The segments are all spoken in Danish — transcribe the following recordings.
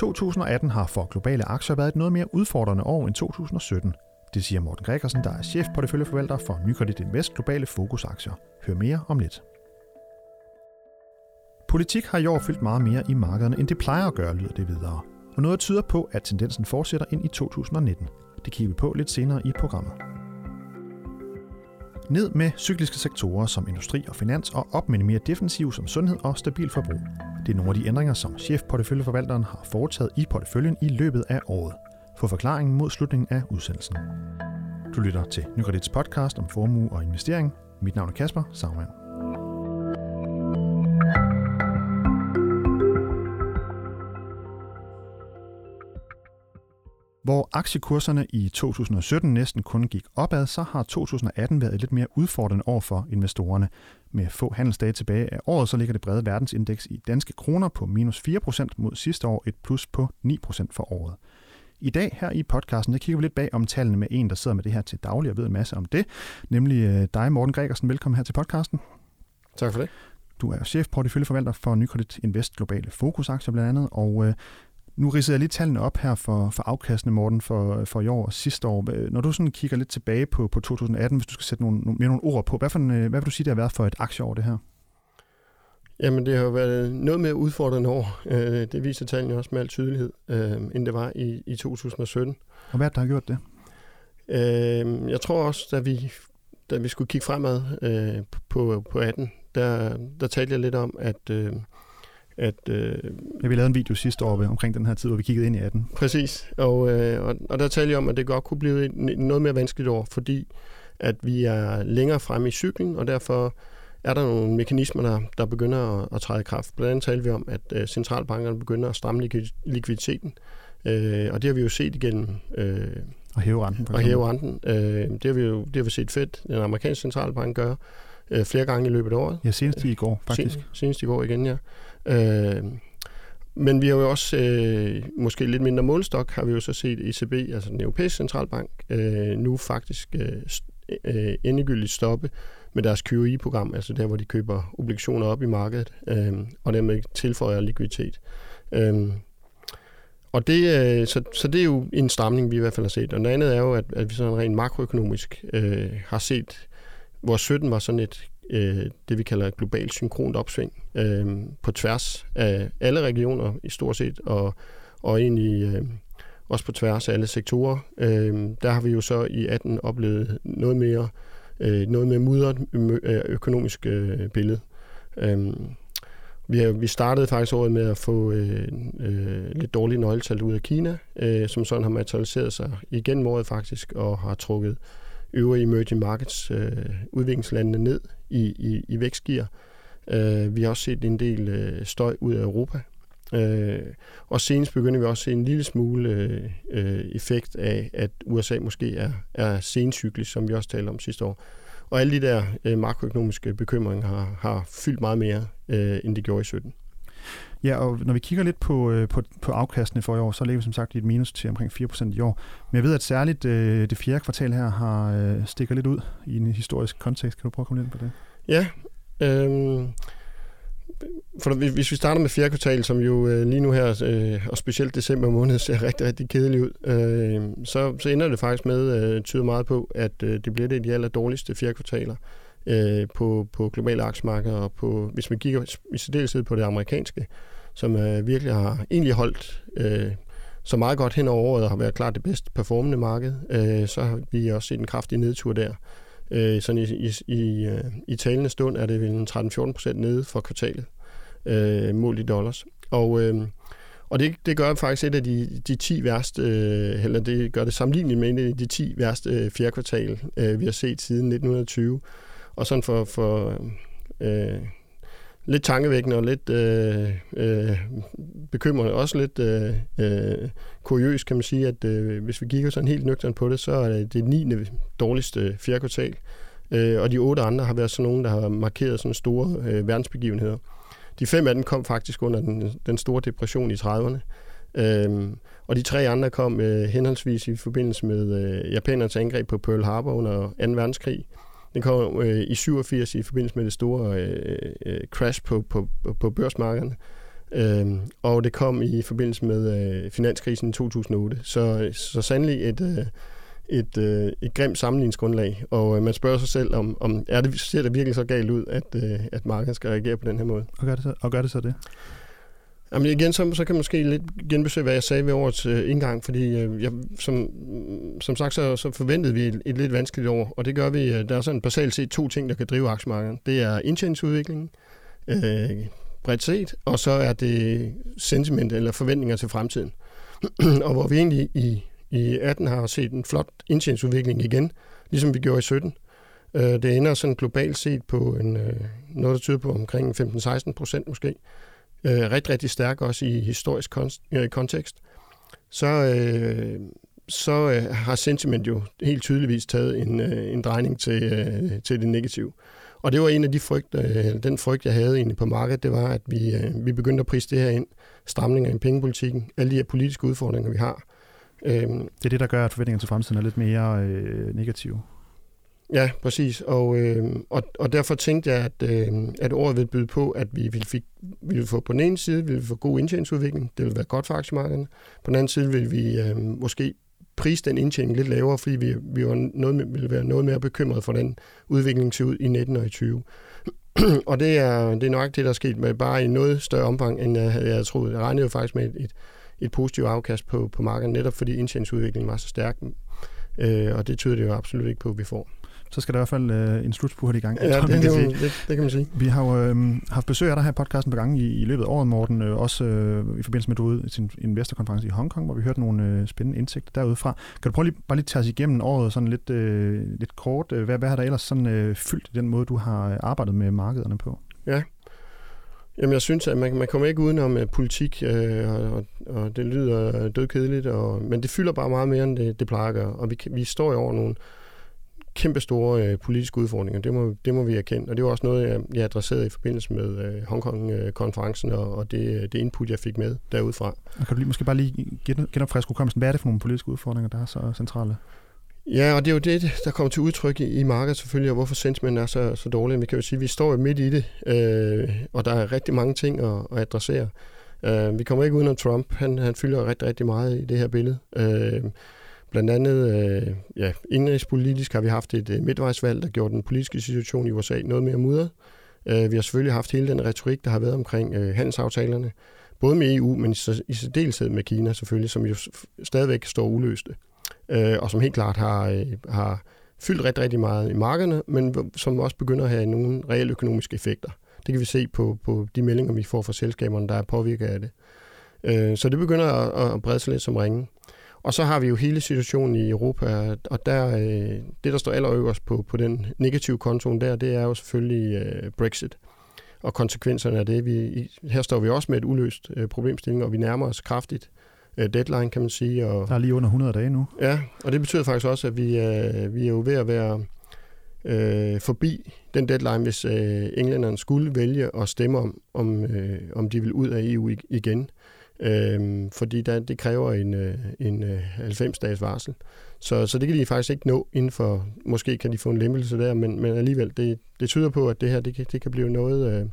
2018 har for globale aktier været et noget mere udfordrende år end 2017. Det siger Morten Gregersen, der er chef på det følgeforvalter for Nykredit Invest Globale Fokusaktier. Hør mere om lidt. Politik har i år fyldt meget mere i markederne, end det plejer at gøre, lyder det videre. Og noget tyder på, at tendensen fortsætter ind i 2019. Det kigger vi på lidt senere i programmet. Ned med cykliske sektorer som industri og finans, og op med mere defensiv som sundhed og stabil forbrug. Det er nogle af de ændringer, som chefporteføljeforvalteren har foretaget i porteføljen i løbet af året. Få forklaringen mod slutningen af udsendelsen. Du lytter til Nykredits podcast om formue og investering. Mit navn er Kasper Sagmann. Hvor aktiekurserne i 2017 næsten kun gik opad, så har 2018 været et lidt mere udfordrende år for investorerne. Med få handelsdage tilbage af året, så ligger det brede verdensindeks i danske kroner på minus 4% mod sidste år, et plus på 9% for året. I dag her i podcasten, der kigger vi lidt bag om tallene med en, der sidder med det her til daglig og ved en masse om det, nemlig øh, dig, Morten Gregersen. Velkommen her til podcasten. Tak for det. Du er chefporteføljeforvalter for Nykredit Invest Globale Fokusaktier blandt andet, og øh, nu ridser jeg lige tallene op her for, for afkastene, Morten, for, for i år og sidste år. Når du sådan kigger lidt tilbage på, på 2018, hvis du skal sætte nogle, mere nogle ord på, hvad, for en, hvad vil du sige, det har været for et aktieår, det her? Jamen, det har jo været noget mere udfordrende år. Øh, det viser tallene også med al tydelighed, øh, end det var i, i 2017. Og hvad der har gjort det? Øh, jeg tror også, da vi, da vi skulle kigge fremad på, på 18, der, der talte jeg lidt om, at at... Øh, ja, vi lavede en video sidste år omkring den her tid, hvor vi kiggede ind i 18. Præcis, og, øh, og, og der talte jeg om, at det godt kunne blive noget mere vanskeligt år, fordi at vi er længere fremme i cyklen, og derfor er der nogle mekanismer, der, der begynder at, at træde i kraft. Blandt andet talte vi om, at øh, centralbankerne begynder at stramme likviditeten, øh, og det har vi jo set igennem... Øh, og hæve renten. Og hæve renten. Øh, det har vi jo det har vi set fedt, den amerikanske centralbank gør øh, flere gange i løbet af året. Ja, senest i går, faktisk. Sen, senest i går igen, ja. Øh, men vi har jo også, øh, måske lidt mindre målstok, har vi jo så set ECB, altså den europæiske centralbank, øh, nu faktisk øh, øh, endegyldigt stoppe med deres QE-program, altså der, hvor de køber obligationer op i markedet, øh, og dermed tilføjer likviditet. Øh, og det, øh, så, så det er jo en stramning, vi i hvert fald har set. Og det andet er jo, at, at vi sådan rent makroøkonomisk øh, har set, hvor 17 var sådan et øh, det, vi kalder et globalt synkront opsving øh, på tværs af alle regioner i stort set, og, og egentlig øh, også på tværs af alle sektorer. Øh, der har vi jo så i 18 oplevet noget mere, øh, noget mere mudret øh, økonomisk øh, billede. Øh, vi, har, vi startede faktisk året med at få øh, øh, lidt dårlige nøgletal ud af Kina, øh, som sådan har materialiseret sig igen året faktisk, og har trukket øvrige emerging markets øh, udviklingslandene ned i, i, i vækstgear. Øh, vi har også set en del øh, støj ud af Europa. Øh, og senest begynder vi også at se en lille smule øh, øh effekt af, at USA måske er, er sencyklisk, som vi også talte om sidste år. Og alle de der øh, makroøkonomiske bekymringer har, har fyldt meget mere, øh, end det gjorde i 17. Ja, og når vi kigger lidt på, øh, på, på afkastene for i år, så ligger vi som sagt i et minus til omkring 4% i år. Men jeg ved, at særligt øh, det fjerde kvartal her har øh, stikker lidt ud i en historisk kontekst. Kan du prøve at komme lidt på det? Ja, øh, for hvis vi starter med fjerde kvartal, som jo øh, lige nu her, øh, og specielt december måned, ser rigtig, rigtig kedeligt ud, øh, så, så ender det faktisk med, øh, tyder meget på, at øh, det bliver det de aller dårligste fjerde kvartaler øh, på, på globale aktiemarkeder, og på, hvis man kigger i særdeleshed på det amerikanske, som øh, virkelig har egentlig holdt øh, så meget godt hen over året og har været klart det bedst performende marked, øh, så har vi også set en kraftig nedtur der. Øh, sådan i, i, i, øh, i talende stund er det vel 13-14 procent nede for kvartalet, øh, målt i dollars. Og, øh, og det, det gør faktisk et af de, de 10 værste, øh, eller det gør det sammenligneligt med en af de 10 værste øh, fjerde kvartal, øh, vi har set siden 1920. Og sådan for, for øh, lidt tankevækkende og lidt øh, øh, bekymrende, også lidt øh, øh, kuriøs, kan man sige, at øh, hvis vi kigger sådan helt nøgternt på det, så er det det 9. dårligste fjerde kvartal. Øh, og de otte andre har været sådan nogle, der har markeret sådan store øh, verdensbegivenheder. De fem af dem kom faktisk under den, den store depression i 30'erne. Øhm, og de tre andre kom øh, henholdsvis i forbindelse med øh, japanernes angreb på Pearl Harbor under 2. verdenskrig, den kom øh, i 87 i forbindelse med det store øh, øh, crash på, på, på børsmarkederne. Øh, og det kom i forbindelse med øh, finanskrisen i 2008. Så, så sandelig et, øh, et, øh, et grimt sammenligningsgrundlag. Og øh, man spørger sig selv, om, om er det, ser det virkelig så galt ud, at, øh, at markedet skal reagere på den her måde. Og gør det så, og gør det, så det? Jamen igen, så, så kan man måske lidt genbesøge, hvad jeg sagde ved årets øh, indgang, fordi øh, jeg, som, som sagt, så, så forventede vi et, et lidt vanskeligt år, og det gør vi, øh, der er sådan basalt set to ting, der kan drive aktiemarkedet. Det er indtjeningsudviklingen, øh, bredt set, og så er det sentiment eller forventninger til fremtiden. og hvor vi egentlig i, i 18 har set en flot indtjeningsudvikling igen, ligesom vi gjorde i 17. Øh, det ender sådan globalt set på en, øh, noget, der tyder på omkring 15-16 procent måske. Øh, rigtig, rigtig stærk også i historisk øh, kontekst. Så, øh, så øh, har sentiment jo helt tydeligvis taget en, øh, en drejning til, øh, til det negative. Og det var en af de frygt, øh, den frygt, jeg havde egentlig på markedet, det var, at vi, øh, vi begyndte at prise det her ind. Stramninger i pengepolitikken, alle de her politiske udfordringer, vi har. Øh, det er det, der gør, at forventningerne til fremtiden er lidt mere øh, negative. Ja, præcis. Og, øh, og, og derfor tænkte jeg, at, øh, at året ville byde på, at vi ville, fik, ville få på den ene side ville få god indtjeningsudvikling. Det ville være godt for aktiemarkederne. På den anden side ville vi øh, måske prise den indtjening lidt lavere, fordi vi, vi var noget, ville være noget mere bekymrede for den udvikling til ud i 19 og i 20. og det er, det er nok det, der er sket med bare i noget større omfang, end jeg havde troet. Jeg regnede jo faktisk med et, et, et positivt afkast på, på markedet, netop fordi indtjeningsudviklingen var så stærk. Øh, og det tyder det jo absolut ikke på, at vi får så skal der i hvert fald øh, en slutspurt i gang. Ja, tror, det, det, det, det, det kan man sige. Vi har jo øh, haft besøg af dig her i podcasten på gang i, i løbet af året, Morten, øh, også øh, i forbindelse med, at du ude til en investorkonference i Hongkong, hvor vi hørte nogle øh, spændende indsigter derudefra. Kan du prøve lige, bare lige tage os igennem året sådan lidt, øh, lidt kort? Hvad, hvad har der ellers sådan, øh, fyldt i den måde, du har arbejdet med markederne på? Ja, Jamen, jeg synes, at man, man kommer ikke udenom uh, politik, uh, og, og det lyder dødkedeligt, og, men det fylder bare meget mere, end det, det plejer at gøre. Og vi, vi står i over nogle kæmpe store øh, politiske udfordringer. Det må, det må vi erkende. Og det var også noget, jeg, jeg adresserede i forbindelse med øh, Hongkong-konferencen og, og det, det input, jeg fik med derudfra. Og kan du lige, måske bare lige genopfriske hukommelsen? Hvad er det for nogle politiske udfordringer, der er så centrale? Ja, og det er jo det, der kommer til udtryk i, i markedet selvfølgelig, og hvorfor sentiment er så, så dårligt. Vi kan jo sige, at vi står jo midt i det, øh, og der er rigtig mange ting at, at adressere. Øh, vi kommer ikke udenom Trump. Han, han fylder rigtig, rigtig meget i det her billede. Øh, Blandt andet, øh, ja, indrigspolitisk har vi haft et øh, midtvejsvalg, der gjorde den politiske situation i USA noget mere mudret. Øh, vi har selvfølgelig haft hele den retorik, der har været omkring øh, handelsaftalerne, både med EU, men i særdeleshed med Kina selvfølgelig, som jo stadigvæk står uløste, øh, og som helt klart har, øh, har fyldt rigtig, rigtig meget i markederne, men som også begynder at have nogle reelle økonomiske effekter. Det kan vi se på, på de meldinger, vi får fra selskaberne, der er påvirket af det. Øh, så det begynder at, at brede sig lidt som ringen. Og så har vi jo hele situationen i Europa, og der, øh, det, der står allerøverst på, på den negative kontoen der, det er jo selvfølgelig øh, Brexit og konsekvenserne af det. Vi, her står vi også med et uløst øh, problemstilling, og vi nærmer os kraftigt deadline, kan man sige. Og, der er lige under 100 dage nu. Ja, og det betyder faktisk også, at vi, øh, vi er jo ved at være øh, forbi den deadline, hvis øh, englænderne skulle vælge at stemme om, om, øh, om de vil ud af EU igen. Øhm, fordi der, det kræver en, øh, en øh, 90-dages varsel. Så, så det kan de faktisk ikke nå inden for, måske kan de få en lempelse der, men, men alligevel, det, det tyder på, at det her, det kan, det kan blive noget, øh,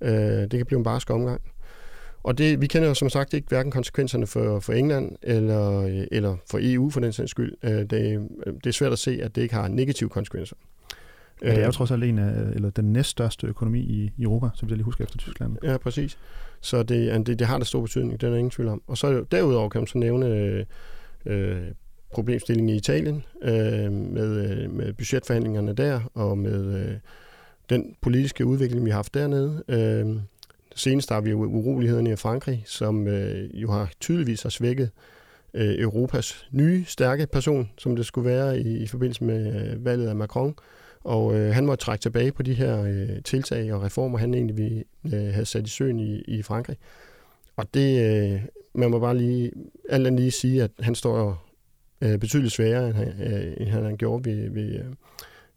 øh, det kan blive en barsk omgang. Og det, vi kender jo som sagt ikke hverken konsekvenserne for, for England eller, eller for EU for den sags skyld. Øh, det, det er svært at se, at det ikke har negative konsekvenser. Ja, det er jo trods alt en af, eller den næststørste økonomi i, i Europa, som jeg lige husker efter Tyskland. Ja, præcis. Så det, det, det har da stor betydning, det er der ingen tvivl om. Og så derudover kan man så nævne øh, problemstillingen i Italien øh, med, øh, med budgetforhandlingerne der, og med øh, den politiske udvikling, vi har haft dernede. Øh, senest har vi jo urolighederne i Frankrig, som øh, jo har tydeligvis har svækket øh, Europas nye, stærke person, som det skulle være i, i forbindelse med øh, valget af Macron. Og øh, han måtte trække tilbage på de her øh, tiltag og reformer, han egentlig vi, øh, havde sat i søen i, i Frankrig. Og det, øh, man må bare lige, alt andet lige sige, at han står øh, betydeligt sværere, end han, øh, end han gjorde ved, ved, øh,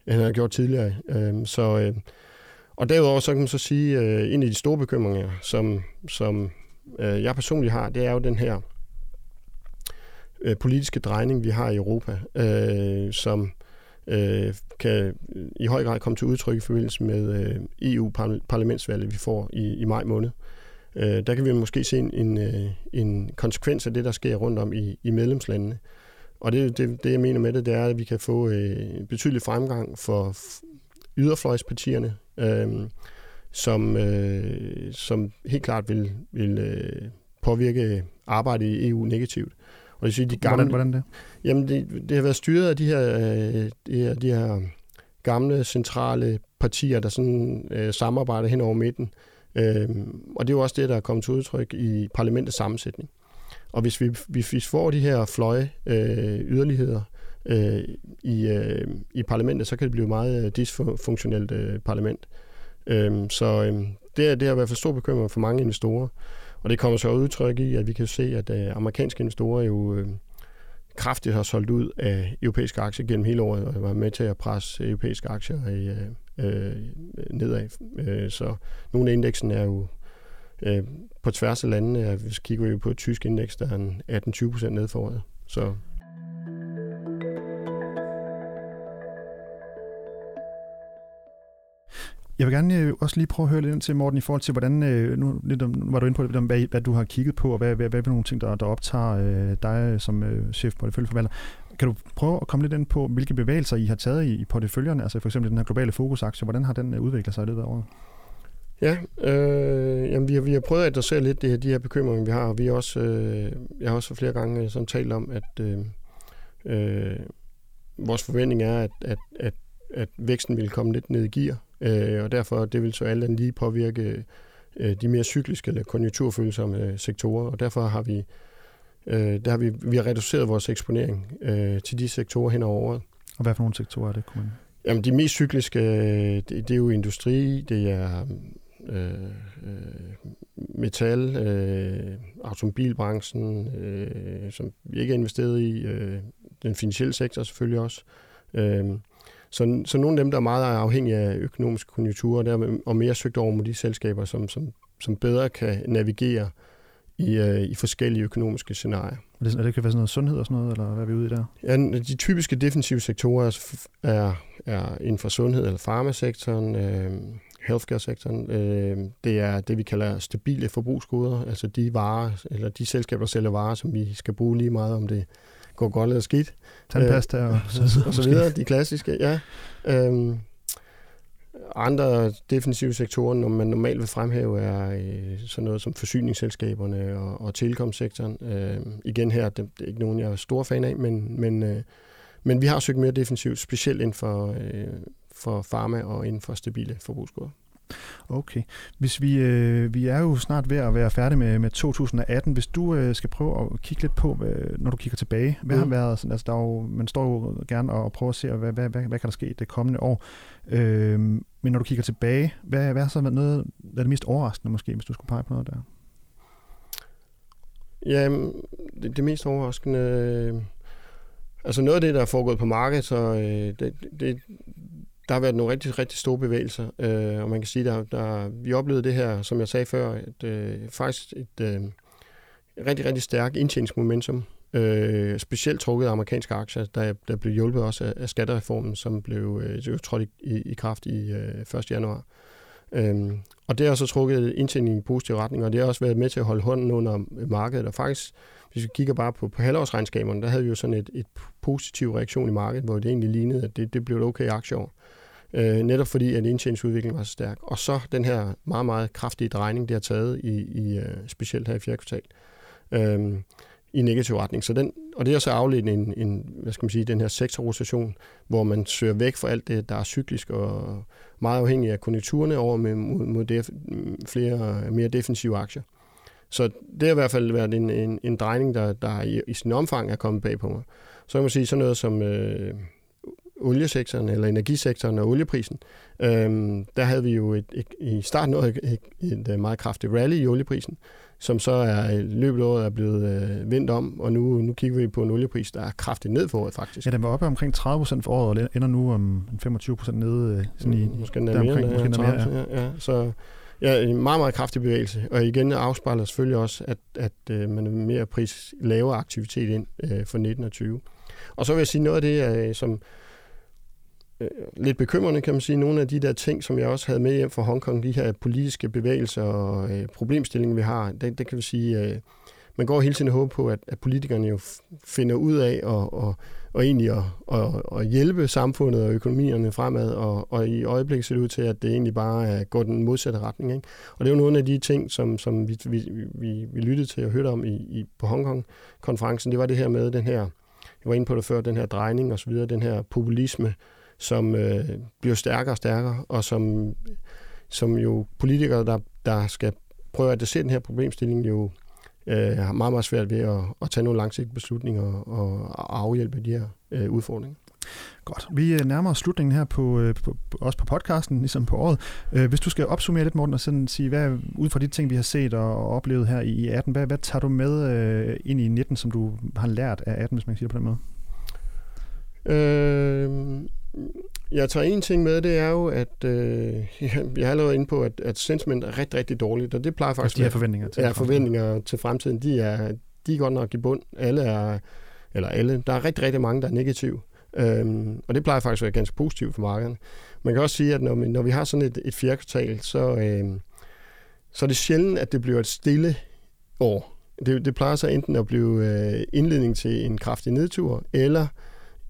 end han har gjort tidligere. Øh, så, øh, og derudover så kan man så sige, øh, en af de store bekymringer, som, som øh, jeg personligt har, det er jo den her øh, politiske drejning, vi har i Europa, øh, som øh, kan i høj grad komme til udtryk i forbindelse med øh, EU-parlamentsvalget, vi får i, i maj måned. Øh, der kan vi måske se en, en, øh, en konsekvens af det, der sker rundt om i, i medlemslandene. Og det, det, det, jeg mener med det, det er, at vi kan få øh, betydelig fremgang for yderfløjspartierne, øh, som, øh, som helt klart vil, vil øh, påvirke arbejdet i EU negativt. Og det siger, de gamle, hvordan, hvordan det? Jamen, det, det har været styret af de her, øh, de her, de her gamle centrale partier, der sådan øh, samarbejder hen over midten. Øh, og det er jo også det, der er kommet til udtryk i parlamentets sammensætning. Og hvis vi, hvis vi får de her fløje øh, yderligheder øh, i, øh, i parlamentet, så kan det blive meget øh, dysfunktionelt øh, parlament. Øh, så øh, det, er, det har i hvert fald stor bekymring for mange investorer. Og det kommer så udtryk i, at vi kan se, at øh, amerikanske investorer jo øh, kraftigt har solgt ud af europæiske aktier gennem hele året, og var med til at presse europæiske aktier øh, øh, nedad. Øh, så nogle af indeksen er jo øh, på tværs af landene. Hvis kigger vi på et tysk indeks, der er 18-20 procent ned for året. Så Jeg vil gerne øh, også lige prøve at høre lidt ind til, Morten, i forhold til, hvordan, øh, nu, lidt om, var du inde på det, hvad, hvad du har kigget på, og hvad, hvad, hvad er nogle ting, der, der optager øh, dig som øh, chef på porteføljeforvalter. Kan du prøve at komme lidt ind på, hvilke bevægelser I har taget i, i porteføljerne, altså for eksempel den her globale fokusaktie, hvordan har den øh, udviklet sig i løbet af året? Ja, øh, jamen vi, har, vi har prøvet at adressere lidt det her, de her bekymringer, vi har, og vi har også, øh, jeg har også flere gange øh, sådan talt om, at øh, øh, vores forventning er, at, at, at, at væksten vil komme lidt ned i gear, øh, og derfor det vil så alt lige påvirke øh, de mere cykliske eller konjunkturfølsomme sektorer, og derfor har vi Øh, der har vi, vi har reduceret vores eksponering øh, til de sektorer hen over året. Og hvad for nogle sektorer er det, kunne man? Jamen, de mest cykliske, det, det er jo industri, det er øh, øh, metal, øh, automobilbranchen, øh, som vi ikke er investeret i, øh, den finansielle sektor selvfølgelig også. Øh, så, så nogle af dem, der er meget afhængige af økonomiske konjunkturer, der, og mere søgt over mod de selskaber, som, som, som bedre kan navigere i, øh, i forskellige økonomiske scenarier. Er det, er det kan være sådan noget sundhed og sådan noget, eller hvad er vi ude i der? Ja, de typiske defensive sektorer er, er inden for sundhed eller farmasektoren, øh, healthcare-sektoren. Øh, det er det, vi kalder stabile forbrugsgoder, altså de varer, eller de selskaber, der sælger varer, som vi skal bruge lige meget, om det går godt eller skidt. Tandpasta øh, og, så, og så videre, de klassiske, ja. Øh, andre defensive sektorer, når man normalt vil fremhæve, er øh, sådan noget som forsyningsselskaberne og, og telekomsektoren. Øh, igen her, det, det er ikke nogen, jeg er stor fan af, men, men, øh, men vi har søgt mere defensivt, specielt inden for, øh, for pharma og inden for stabile forbrugsgoder. Okay. Hvis vi, øh, vi er jo snart ved at være færdige med, med 2018. Hvis du øh, skal prøve at kigge lidt på, hvad, når du kigger tilbage, hvad mm. har været sådan, altså der er jo, man står jo gerne og prøver at se, hvad, hvad, hvad, hvad kan der ske det kommende år. Øh, men når du kigger tilbage, hvad, hvad har så været noget af det mest overraskende måske, hvis du skulle pege på noget der? Ja, det, det mest overraskende... Øh, altså noget af det, der er foregået på markedet, så øh, det, det, der har været nogle rigtig, rigtig store bevægelser, øh, og man kan sige, der, der vi oplevede det her, som jeg sagde før, et, øh, faktisk et øh, rigtig, rigtig stærkt indtjeningsmomentum, øh, specielt trukket af amerikanske aktier, der, der blev hjulpet også af, af skattereformen, som blev øh, trådt i, i, i kraft i øh, 1. januar. Øh, og det har så trukket indtjeningen i positiv retning, og det har også været med til at holde hånden under markedet, og faktisk hvis vi kigger bare på, på halvårsregnskaberne, der havde vi jo sådan et, et positiv reaktion i markedet, hvor det egentlig lignede, at det, det blev et okay aktieår. Øh, netop fordi, at indtjeningsudviklingen var så stærk. Og så den her meget, meget kraftige drejning, det har taget, i, i øh, specielt her i fjerde kvartal, øh, i negativ retning. Så den, og det er så afledt en, en, hvad skal man sige, den her sektorrotation, hvor man søger væk fra alt det, der er cyklisk og meget afhængig af konjunkturerne over med, mod, mod def, flere mere defensive aktier. Så det har i hvert fald været en, en, en drejning, der, der i, i sin omfang er kommet bag på mig. Så kan man sige sådan noget som øh, oliesektoren eller energisektoren og olieprisen. Øh, der havde vi jo et, et, i starten noget et, et, et meget kraftigt rally i olieprisen, som så er i løbet året er blevet øh, vendt om, og nu, nu kigger vi på en oliepris, der er kraftigt ned for året faktisk. Ja, den var oppe omkring 30 procent for året, og ender nu om 25 procent nede. Øh, sådan i, mm, måske endda mere, omkring, måske mere, ja. ja. ja. Så ja, en meget, meget kraftig bevægelse, og igen afspejler selvfølgelig også, at, at øh, man er mere pris lavere aktivitet ind øh, for 19 og 20. Og så vil jeg sige noget af det, øh, som øh, lidt bekymrende, kan man sige. Nogle af de der ting, som jeg også havde med hjem fra Hongkong, de her politiske bevægelser og øh, problemstillinger, vi har, det, det kan vi sige, øh, man går hele tiden og håber på, at, at politikerne jo finder ud af og, og, og egentlig at, og, og hjælpe samfundet og økonomierne fremad, og, og i øjeblikket ser det ud til, at det egentlig bare går den modsatte retning. Ikke? Og det er jo nogle af de ting, som, som vi, vi, vi, vi lyttede til og hørte om i, i, på Hongkong-konferencen, det var det her med den her, jeg var inde på det før, den her drejning og så videre, den her populisme, som øh, bliver stærkere og stærkere, og som, som jo politikere, der, der skal prøve at adressere den her problemstilling, jo øh, har meget, meget svært ved at, at tage nogle langsigtede beslutninger og, og afhjælpe de her øh, udfordringer. Godt. Vi øh, nærmer os slutningen her på, øh, på, også på podcasten, ligesom på året. Øh, hvis du skal opsummere lidt, Morten, og sådan sige, hvad ud fra de ting, vi har set og oplevet her i 18, hvad, hvad tager du med øh, ind i 19, som du har lært af 18, hvis man kan sige det på den måde? Øh, jeg tager en ting med, det er jo, at øh, jeg har allerede inde på, at, at sentiment er rigtig, rigtig dårligt, og det plejer faktisk... Altså de her forventninger til Ja, forventninger til fremtiden, de er, de er godt nok i bund. Alle er, eller alle, der er rigtig, rigtig mange, der er negative. Øhm, og det plejer faktisk at være ganske positivt for markederne. Man kan også sige, at når vi, når vi har sådan et, et fjerde kvartal, så, øhm, så er det sjældent, at det bliver et stille år. Det, det plejer så enten at blive øh, indledning til en kraftig nedtur, eller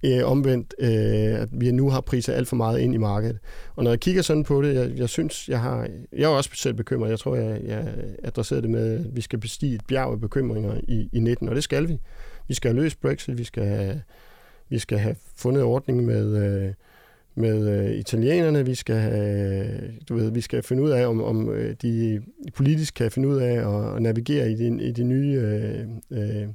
øh, omvendt, øh, at vi nu har priser alt for meget ind i markedet. Og når jeg kigger sådan på det, jeg, jeg synes, jeg har, jeg er også selv bekymret. Jeg tror, jeg, jeg adresserede det med, at vi skal bestige et bjerg af bekymringer i, i 19, og det skal vi. Vi skal have løst Brexit, vi skal have, vi skal have fundet ordning med, øh, med øh, italienerne, vi skal have, du ved, vi skal finde ud af, om, om øh, de politisk kan finde ud af at, at navigere i de, i de nye øh, øh,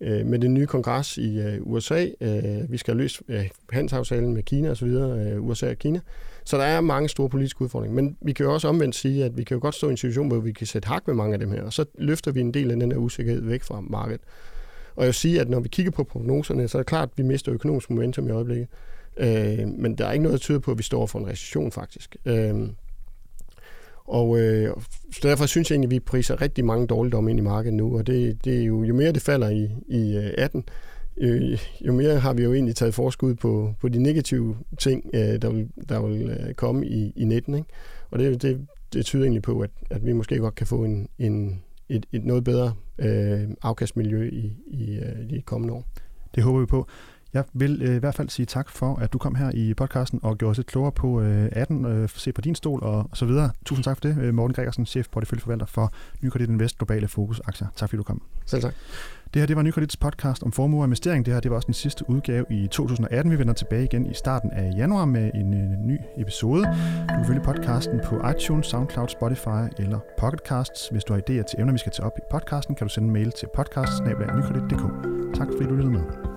øh, med den nye kongres i øh, USA. Øh, vi skal have løst øh, handelsaftalen med Kina osv., øh, USA og Kina. Så der er mange store politiske udfordringer. Men vi kan jo også omvendt sige, at vi kan jo godt stå i en situation, hvor vi kan sætte hak med mange af dem her, og så løfter vi en del af den her usikkerhed væk fra markedet. Og jeg vil sige, at når vi kigger på prognoserne, så er det klart, at vi mister økonomisk momentum i øjeblikket. Øh, men der er ikke noget, der tyder på, at vi står for en recession faktisk. Øh, og øh, så derfor synes jeg egentlig, at vi priser rigtig mange dårligdomme ind i markedet nu, og det, det er jo, jo mere det falder i, i øh, 18, øh, jo mere har vi jo egentlig taget forskud på, på de negative ting, øh, der vil, der vil øh, komme i, i 19. Ikke? Og det, det, det tyder egentlig på, at, at vi måske godt kan få en, en, et, et noget bedre øh, afkastmiljø i, i øh, de kommende år. Det håber vi på. Jeg vil øh, i hvert fald sige tak for, at du kom her i podcasten og gjorde os lidt klogere på øh, 18, øh, se på din stol og, og så videre. Tusind tak for det, øh, Morten Gregersen, chef porteføljeforvalter for Nykredit Invest Globale Fokus Aktier. Tak fordi du kom. Selv tak. Det her det var Nykredits podcast om formue og investering. Det her det var også den sidste udgave i 2018. Vi vender tilbage igen i starten af januar med en øh, ny episode. Du kan følge podcasten på iTunes, SoundCloud, Spotify eller Pocketcasts. Hvis du har idéer til emner, vi skal tage op i podcasten, kan du sende en mail til podcast Tak fordi du lyttede